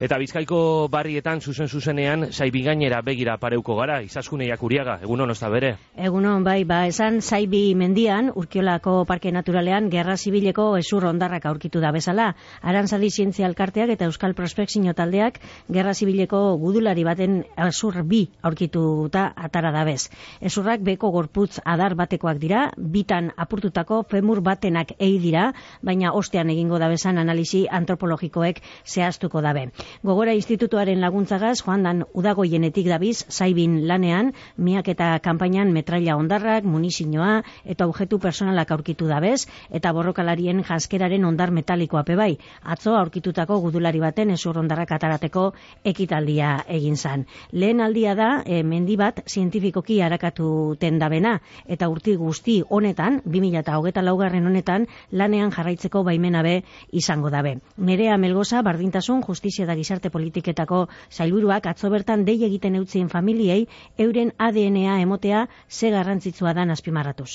Eta bizkaiko barrietan zuzen zuzenean zaibi gainera begira pareuko gara, izaskune jakuriaga, egun hono bere? Egun hon, bai, ba, esan zaibi mendian, urkiolako parke naturalean, gerra zibileko esur ondarrak aurkitu da bezala. Arantzadi zientzia alkarteak eta Euskal Prospekzio taldeak, gerra zibileko gudulari baten esur bi aurkitu eta atara da bez. Esurrak beko gorputz adar batekoak dira, bitan apurtutako femur batenak ei dira, baina ostean egingo da bezan analizi antropologikoek zehaztuko dabe. Gogora institutuaren laguntzagaz, joan dan udagoienetik dabiz, zaibin lanean, miak eta kanpainan metraila ondarrak, munizinoa, eta objetu personalak aurkitu dabez, eta borrokalarien jaskeraren ondar metalikoa pebai. Atzo aurkitutako gudulari baten esur ondarrak atarateko ekitaldia egin zan. Lehen aldia da, e, mendi bat, zientifikoki harakatu tendabena, eta urti guzti honetan, 2008 laugarren honetan, lanean jarraitzeko baimenabe izango dabe. Nerea Melgoza, bardintasun, justizia da gizarte politiketako sailburuak atzo bertan dei egiten eutzien familiei euren ADNa emotea ze garrantzitsua da azpimarratuz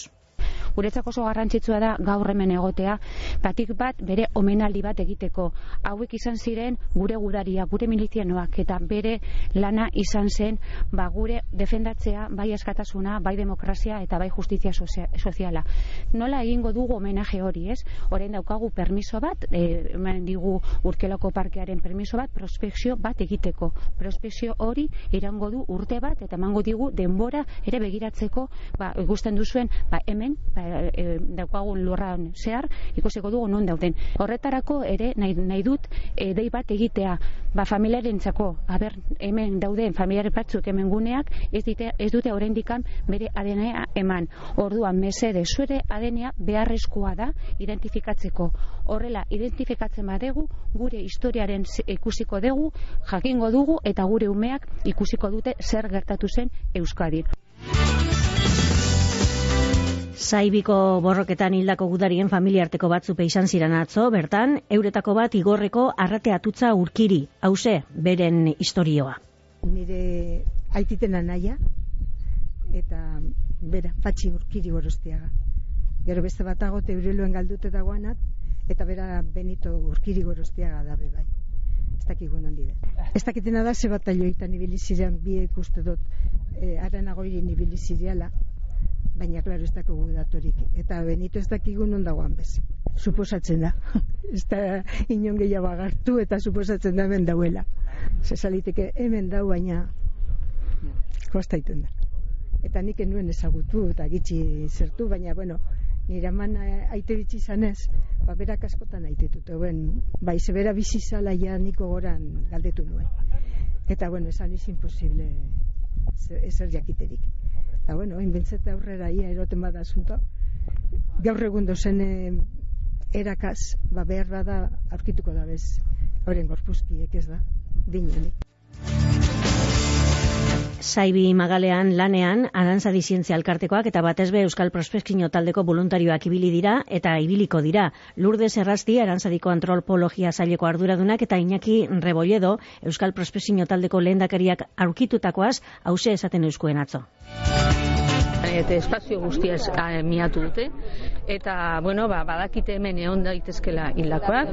guretzako oso garrantzitsua da gaur hemen egotea, batik bat bere omenaldi bat egiteko. Hauek izan ziren gure guraria, gure milizianoak eta bere lana izan zen ba gure defendatzea bai askatasuna, bai demokrazia eta bai justizia soziala. Nola egingo dugu homenaje hori, ez? Orain daukagu permiso bat, e, digu Urkeloko parkearen permiso bat, prospekzio bat egiteko. Prospekzio hori irango du urte bat eta emango digu denbora ere begiratzeko, ba ikusten duzuen, ba hemen, ba, e, daukagun lurran zehar, ikusiko dugu non dauden. Horretarako ere nahi, nahi dut e, dei bat egitea, ba familiaren txako, haber, hemen dauden familiare batzuk hemen guneak, ez, dite, ez dute dikan bere adenea eman. Orduan, mesede, zuere adenea beharrezkoa da identifikatzeko. Horrela, identifikatzen badegu, gure historiaren ikusiko dugu, jakingo dugu, eta gure umeak ikusiko dute zer gertatu zen Euskadi. Zaibiko borroketan hildako gudarien familiarteko batzupe izan ziren atzo, bertan, euretako bat igorreko arrate atutza urkiri, hause, beren historioa. Nire aititen anaia, eta bera, patxi urkiri gorostiaga. Gero beste bat agote eureluen galdute dagoanat, eta bera benito urkiri gorostiaga dabe bai. Ez dakik guen da. Ez dakitena da, ze bat alioitan ibilizirean biek uste dut, e, aranagoirin ibilizireala, baina klaro ez dago datorik eta benito ez dakigu non dagoan bez suposatzen da. Ez da inon gehiago agartu eta suposatzen da hemen dauela. Ze saliteke hemen dau baina kosta da. Eta nik enuen ezagutu eta gitxi zertu baina bueno nire aman aite bitxi zanez ba berak askotan aite dut ben, bai zebera bizi zala ja niko goran galdetu nuen. Eta bueno esan izin imposible ezer jakiterik Eta, bueno, inbentzete aurrera ia eroten bada asunto. Gaur egun dozen eh, erakaz, ba behar bada aurkituko da bez, horren gorpuzkiek ez da, dinenik. Zaibi magalean lanean, arantzadi zientzia alkartekoak eta batezbe Euskal Prospekzio taldeko voluntarioak ibili dira eta ibiliko dira. Lourdes Errasti, arantzadiko antropologia zaileko arduradunak eta Iñaki Rebolledo, Euskal Prospekzio taldeko lehendakariak aurkitutakoaz, hause esaten euskuen atzo eta espazio guztia miatu dute. Eta bueno ba badakite hemen egon daitezkela hildakoak.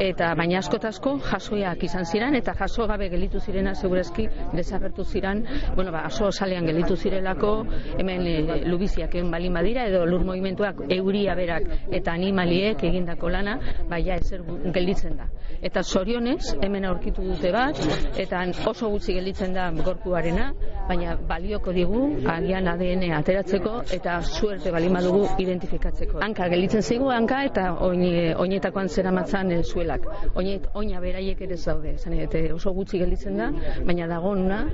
Eta baina askotazko jasoiak izan ziren eta jaso gabe gelitu zirena segurazki desagertu ziren. Bueno ba aso salean gelitu zirelako hemen e, lubiziak egin balin badira edo lur movimentuak euria berak eta animaliek egindako lana baia ezer gelditzen da. Eta sorionez hemen aurkitu dute bat eta oso gutxi gelditzen da gorpuarena baina balioko digu agian ADN atera eta suerte bali madugu identifikatzeko. Hanka gelitzen zigu hanka eta oinetakoan zera matzan e, zuelak. Oinet, oina beraiek ere zaude, zane, oso gutxi gelditzen da, baina dagoena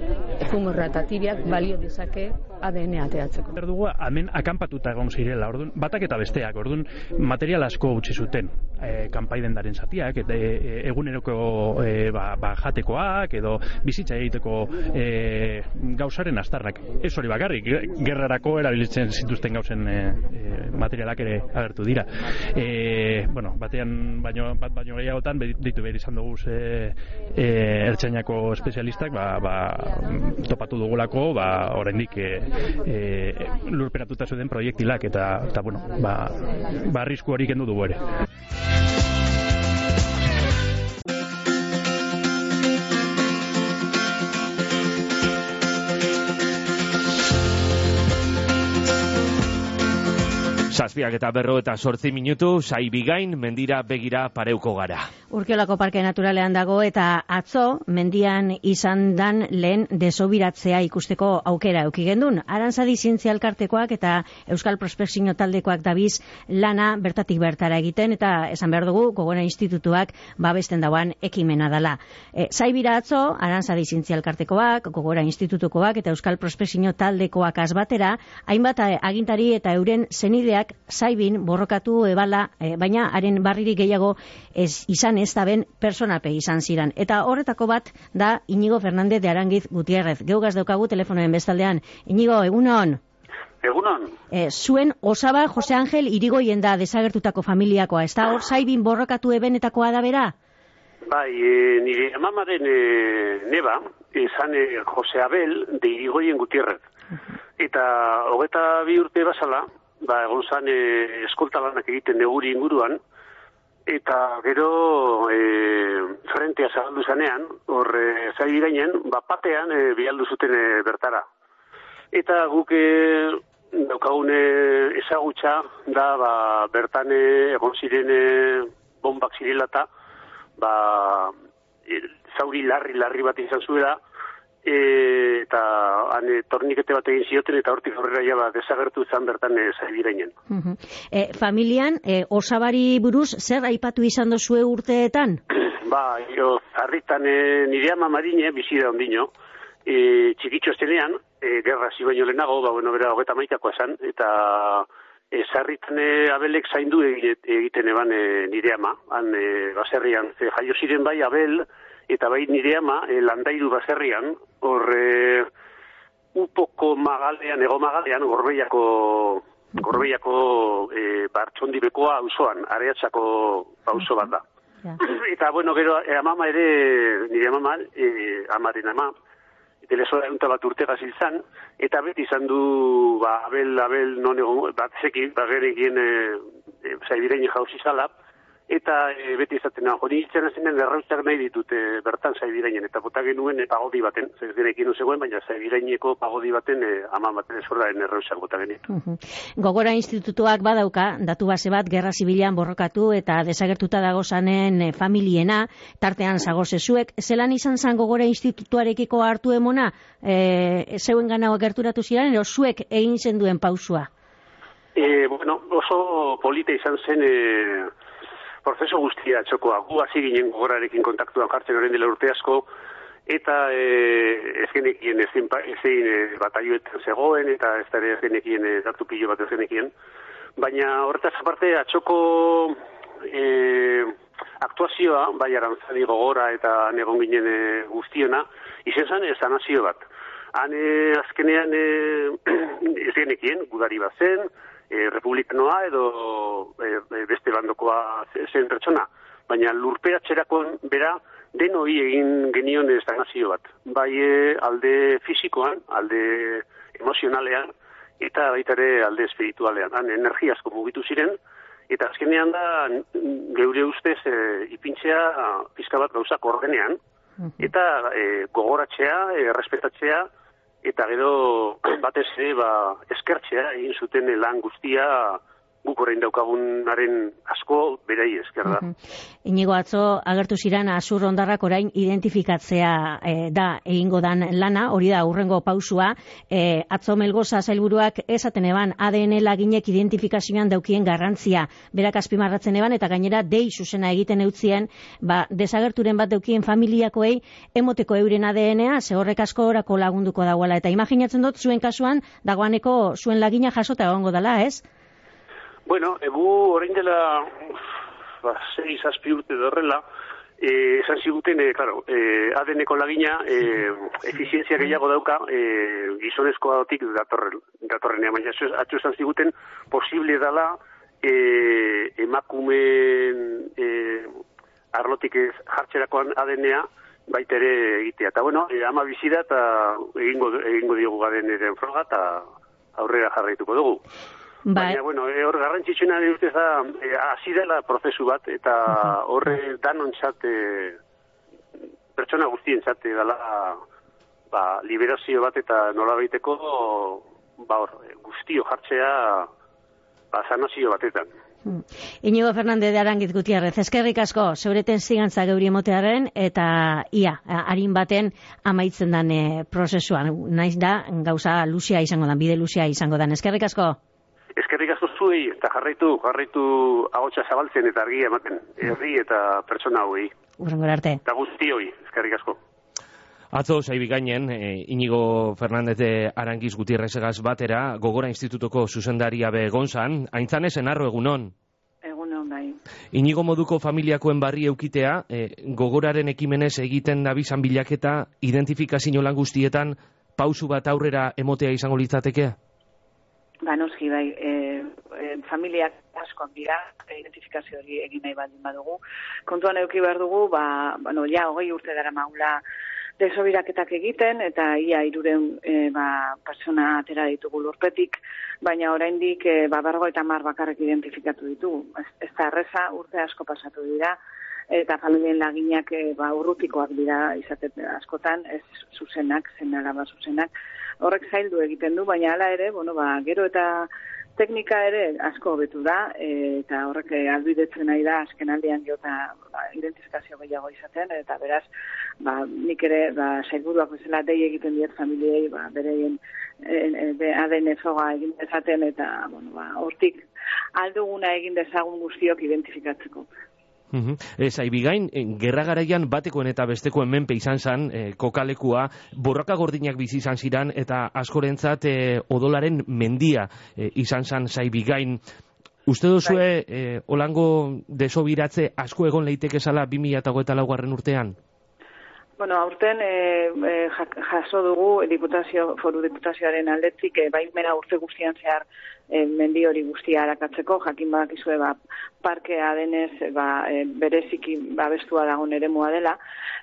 efumorra eta tibiak balio dezake ADN ateatzeko. Erdugu, hemen akanpatuta egon zirela, orduan, batak eta besteak, orduan, material asko utzi zuten, e, kanpai dendaren zatiak, eta e, eguneroko e, ba, ba, jatekoak, edo bizitza egiteko e, gauzaren astarrak. Ez hori bakarrik, gerrarako erabiltzen zituzten gauzen e, materialak ere agertu dira. E, bueno, batean baino bat baino gehiagotan ditu behar izan dugu ze e, ertsainako espezialistak ba, ba, topatu dugulako ba, oraindik e, e, lurperatuta zuen proiektilak eta, eta bueno, ba, ba arrisku hori kendu dugu ere. Zazpiak eta berro eta sortzi minutu, sai bigain, mendira begira pareuko gara. Urkiolako Parke Naturalean dago eta atzo mendian izan dan lehen desobiratzea ikusteko aukera eukigendun. Arantzadi zientzialkartekoak eta Euskal Prospekzio taldekoak dabiz lana bertatik bertara egiten eta esan behar dugu gogora institutuak babesten dauan ekimena dela. E, zaibira atzo, Arantzadi zientzialkartekoak, gogora institutukoak eta Euskal Prospekzio taldekoak azbatera, hainbat agintari eta euren zenideak zaibin borrokatu ebala, e, baina haren barriri gehiago ez izan ez da ben personape izan ziran. Eta horretako bat da Inigo Fernandez de Arangiz Gutierrez. Geugaz daukagu telefonoen bestaldean. Inigo, egunon? Egunon. E, zuen osaba Jose Angel irigoien da desagertutako familiakoa. Ez da hor zaibin borrokatu ebenetakoa da bera? Bai, e, nire amamaren e, neba, izan e, Jose Abel de irigoien Gutierrez. Eta hogeta bi urte basala, ba, egon zan e, eskolta lanak egiten neguri inguruan, eta gero e, frentea zabaldu zanean, hor e, zai gainen, ba, patean e, bialdu zuten e, bertara. Eta guk e, daukagune ezagutza da ba, bertan e, egon ziren e, bombak zirelata, ba, e, zauri larri larri bat izan zuela, e, eta ane, tornikete bat egin zioten eta hortik aurrera ja ba, desagertu zan bertan e, zaibirainen. Uh e, familian, e, osabari buruz, zer aipatu izan dozue urteetan? ba, jo, zarritan e, nire ama marine, bizi da ondino, e, txikitxo estenean, e, gerra zibaino lehenago, ba, bueno, bera, hogeta maitakoa esan, eta e, zarritan e, abelek zaindu egiten eban e, nire ama, han e, baserrian, e, jaio ziren bai abel, eta bai nire ama, e, landairu baserrian, hor, e, upoko magalean, ego magalean, gorbeiako, gorbeiako e, bartxondibekoa auzoan, areatzako auzo bat da. Eta, bueno, gero, e, amama ere, nire amama, e, amaren ama, telesora egunta bat urte gazil zan, eta beti izan du, ba, abel, abel, non egon, bat zekin, ba, gerekin, e, e, zaibirein jauzi zalap, eta e, beti izaten nago, hori hitzen azinen errautzak nahi ditut e, bertan zaibireinen, eta bota genuen e, pagodi baten, zer gerekin zegoen, baina zaibireineko pagodi baten e, ama baten ezordaren errautzak bota genitu. Gogora institutuak badauka, datu base bat, gerra zibilean borrokatu eta desagertuta dago zanen e, familiena, tartean zagozezuek, zelan izan zan gogora institutuarekiko hartu emona, e, zeuen gana gerturatu ziren, ero zuek egin zenduen pausua? E, bueno, oso polita izan zen... E, prozeso guztia txokoa. Gu hasi ginen gogorarekin kontaktuan jartzen horren dela urte asko, eta e, ez genekien ez zein e, batalioetan zegoen, eta ez dara ez genekien e, datu pilo bat ez genekien. Baina horretaz aparte atxoko e, aktuazioa, bai arantzadi gogora eta negon ginen e, guztiona, izen zan ez anazio bat. Han azkenean e, ez genekien, gudari bat zen, e, republikanoa edo e, beste bandokoa zen pertsona. Baina lurpeatxerakon bera denoi egin genion ez nazio bat. Bai e, alde fisikoan, alde emozionalean, eta baita ere alde espiritualean. Han energiazko mugitu ziren, eta azkenean da geure ustez e, ipintzea pizka bat gauzak ordenean, eta e, gogoratzea, e, respetatzea, eta gero batez ere ba eskertzea egin zuten lan guztia guk orain daukagunaren asko berai esker da. Inigo atzo agertu ziran azur ondarrak orain identifikatzea e, da egingo dan lana, hori da urrengo pausua, e, atzo melgoza zailburuak esaten eban ADN laginek identifikazioan daukien garrantzia. Berak azpimarratzen eban eta gainera dei zuzena egiten eutzien ba, desagerturen bat daukien familiakoei emoteko euren ADN-a zehorrek asko orako lagunduko dagoela eta imaginatzen dut zuen kasuan dagoaneko zuen lagina jasota egongo dela, ez? Bueno, egu orain dela ba, sei zazpi urte dorrela, eh, esan ziguten, eh, claro, eh, adeneko lagina eh, efizientzia gehiago dauka eh, gizonezkoa dotik datorren, datorrenea, baina atxo esan ziguten posible dala eh, emakumen eh, arlotik ez jartzerakoan adenea baita ere egitea. Eta bueno, eh, ama bizida eta egingo, egingo diogu gaden eren froga eta aurrera jarraituko dugu. Bai. Baina, bueno, e, hor garrantzitsuna dut da, e, hasi dela prozesu bat, eta horre danon txate, pertsona guztien txate dela, ba, liberazio bat eta nola baiteko, ba, hor, guztio jartzea ba, zanazio batetan. Hmm. Inigo Fernandez de Arangiz Gutiarrez, eskerrik asko, zeureten zigantza geuri emotearen, eta ia, harin baten amaitzen dan e, prozesuan, naiz da, gauza lusia izango dan, bide lusia izango dan, eskerrik asko. Eskerrik asko zuei, eta jarraitu, jarraitu agotxa zabaltzen eta argia ematen, herri eta pertsona hoi. Urrengor arte. Eta guztioi, eskerrik asko. Atzo, zaibi gainen, e, Inigo Fernandez de Arangiz Gutierrezegaz batera, Gogora Institutuko zuzendaria be gonzan, haintzan esen arro egunon? Egunon, bai. Inigo moduko familiakoen barri eukitea, e, Gogoraren ekimenez egiten nabizan bilaketa, identifikazio lan guztietan, pausu bat aurrera emotea izango litzateke? Ba, noski, bai, e, e, familiak asko dira, identifikazio hori egin nahi baldin badugu. Kontuan euki behar dugu, ba, bueno, ja, hogei urte dara maula, desobiraketak egiten eta ia iruren e, ba, persona atera ditugu lurpetik, baina oraindik e, ba, bergo eta mar bakarrik identifikatu ditugu. Ez, da erreza urte asko pasatu dira, eta familien laginak e, ba, urrutikoak dira izaten askotan, ez zuzenak, zen alaba zuzenak. Horrek zaildu egiten du, baina hala ere, bueno, ba, gero eta teknika ere asko hobetu da eta horrek albidetzen nahi da azken aldean jota ba, identifikazio gehiago izaten eta beraz ba, nik ere ba, sailburuak bezala dei egiten diet familiei ba, bereien e, e, ADN froga egin dezaten eta bueno, ba, hortik alduguna egin dezagun guztiok identifikatzeko. Mm Ez, aibigain, eh, gerra garaian batekoen eta bestekoen menpe izan zan, e, kokalekua, borroka gordinak bizi izan ziran, eta askorentzat e, odolaren mendia e, izan zan zaibigain. Uste duzue, e, olango desobiratze asko egon leiteke zala 2008 laugarren urtean? Bueno, aurten e, e, jaso dugu diputazio, foru diputazioaren aldetik, e, baimena urte guztian zehar e, mendi hori guztia harakatzeko, jakin badakizue ba, parkea denez ba, e, bereziki babestua dagoen ere dela,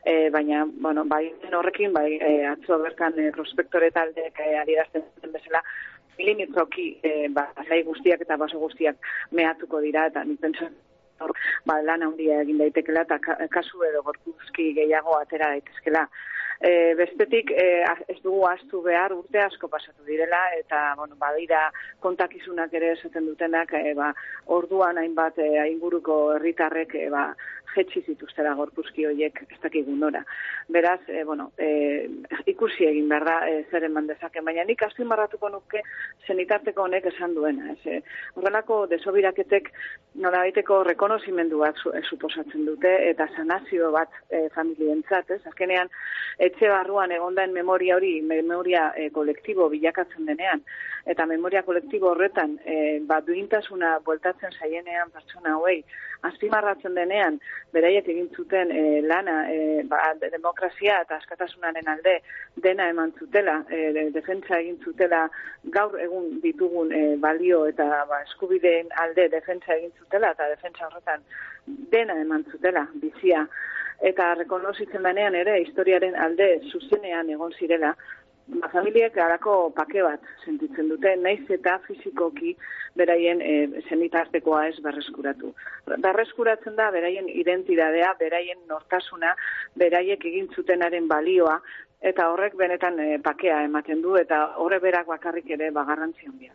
e, baina, bueno, bai horrekin, bai e, atzo berkan e, prospektore taldeek e, adierazten bezala, milimetroki e, ba, guztiak eta baso guztiak mehatuko dira, eta nik hor ba, lan handia egin daitekela eta kasu edo gorpuzki gehiago atera daitezkela. E, bestetik e, ez dugu astu behar urte asko pasatu direla eta bueno, badira kontakizunak ere esaten dutenak e, ba, orduan hainbat e, inguruko herritarrek e, ba, jetxi zituztera gorpuzki horiek ez dakigu nora. Beraz, e, bueno, e, ikusi egin behar da e, zer eman dezake, baina nik azpimarratuko nuke zenitarteko honek esan duena. Ez, e, horrenako desobiraketek nola baiteko rekonozimendu bat su, suposatzen dute eta sanazio bat e, familientzat, ez? Azkenean, etxe barruan egondaen memoria hori, memoria e, kolektibo bilakatzen denean, eta memoria kolektibo horretan e, ba, duintasuna bueltatzen zaienean pertsona hauei, azpimarratzen denean, beraiek egin zuten e, lana e, ba, demokrazia eta askatasunaren alde dena eman zutela, e, defentsa egin zutela gaur egun ditugun e, balio eta ba, eskubideen alde defentsa egin zutela eta defentsa horretan dena eman zutela bizia eta rekonozitzen denean ere historiaren alde zuzenean egon zirela ba, familiek harako pake bat sentitzen dute, naiz eta fizikoki beraien e, zenitartekoa ez berreskuratu. Berreskuratzen da beraien identidadea, beraien nortasuna, beraiek egin zutenaren balioa, eta horrek benetan e, pakea ematen du, eta horre berak bakarrik ere bagarrantzion handia.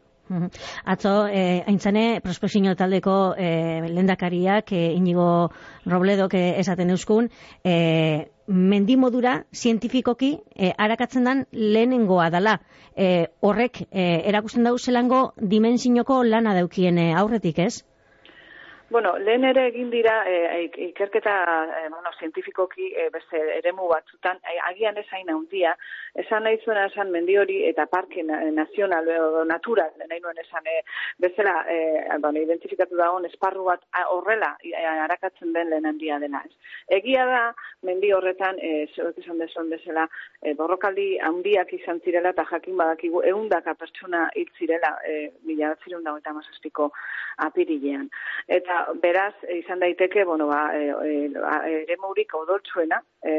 Atzo, eh, aintzane, prospeksino taldeko eh, lendakariak, eh, inigo robledok eh, esaten euskun, eh, mendimodura zientifikoki eh, arakatzen dan lehenengoa dala. Eh, horrek, eh, erakusten dau zelango dimensioko lana daukien eh, aurretik, ez? Bueno, lehen ere egin dira e, ikerketa e, bueno, zientifikoki e, beste eremu batzutan, agian ez hain handia, esan nahi zuena esan mendi hori eta parke nazional edo natural, nahi nuen esan e, bezala e, bueno, identifikatu dagoen esparru bat horrela e, arakatzen den lehen handia dena. Ez. Egia da, mendi horretan, e, esan dezuan bezala, e, borrokaldi handiak izan zirela eta jakin badakigu eundaka pertsona hil zirela e, mila batzirun dago eta apirilean. Eta beraz, izan daiteke, bueno, ba, e, e, ere maurik odoltsuena, e,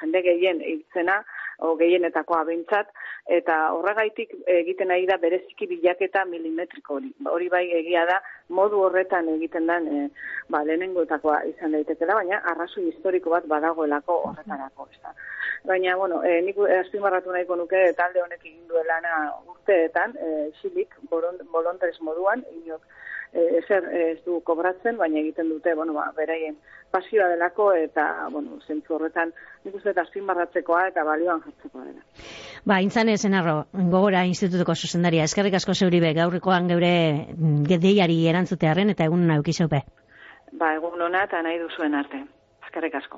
jende gehien hiltzena, o gehienetakoa behintzat, eta horregaitik egiten nahi da bereziki bilaketa milimetriko hori. Hori bai egia da, modu horretan egiten den e, ba, lehenengoetakoa izan daitekela, baina arrazu historiko bat badagoelako horretarako. Ez Baina, bueno, e, nik azpimarratu nahiko nuke talde honek egin duelana urteetan, e, xilik, bolontaris moduan, inok, e, ezer ez du kobratzen, baina egiten dute, bueno, ba, beraien pasioa delako eta, bueno, zentzu horretan nik uste eta azpimarratzekoa eta balioan jartzekoa dela. Ba, intzane zenarro, gogora institutuko zuzendaria, eskerrik asko zeuribe, gaurrikoan geure gedeiari erantzutearen eta egun nahi Ba, egun hona eta nahi duzuen arte. Eskerrik asko.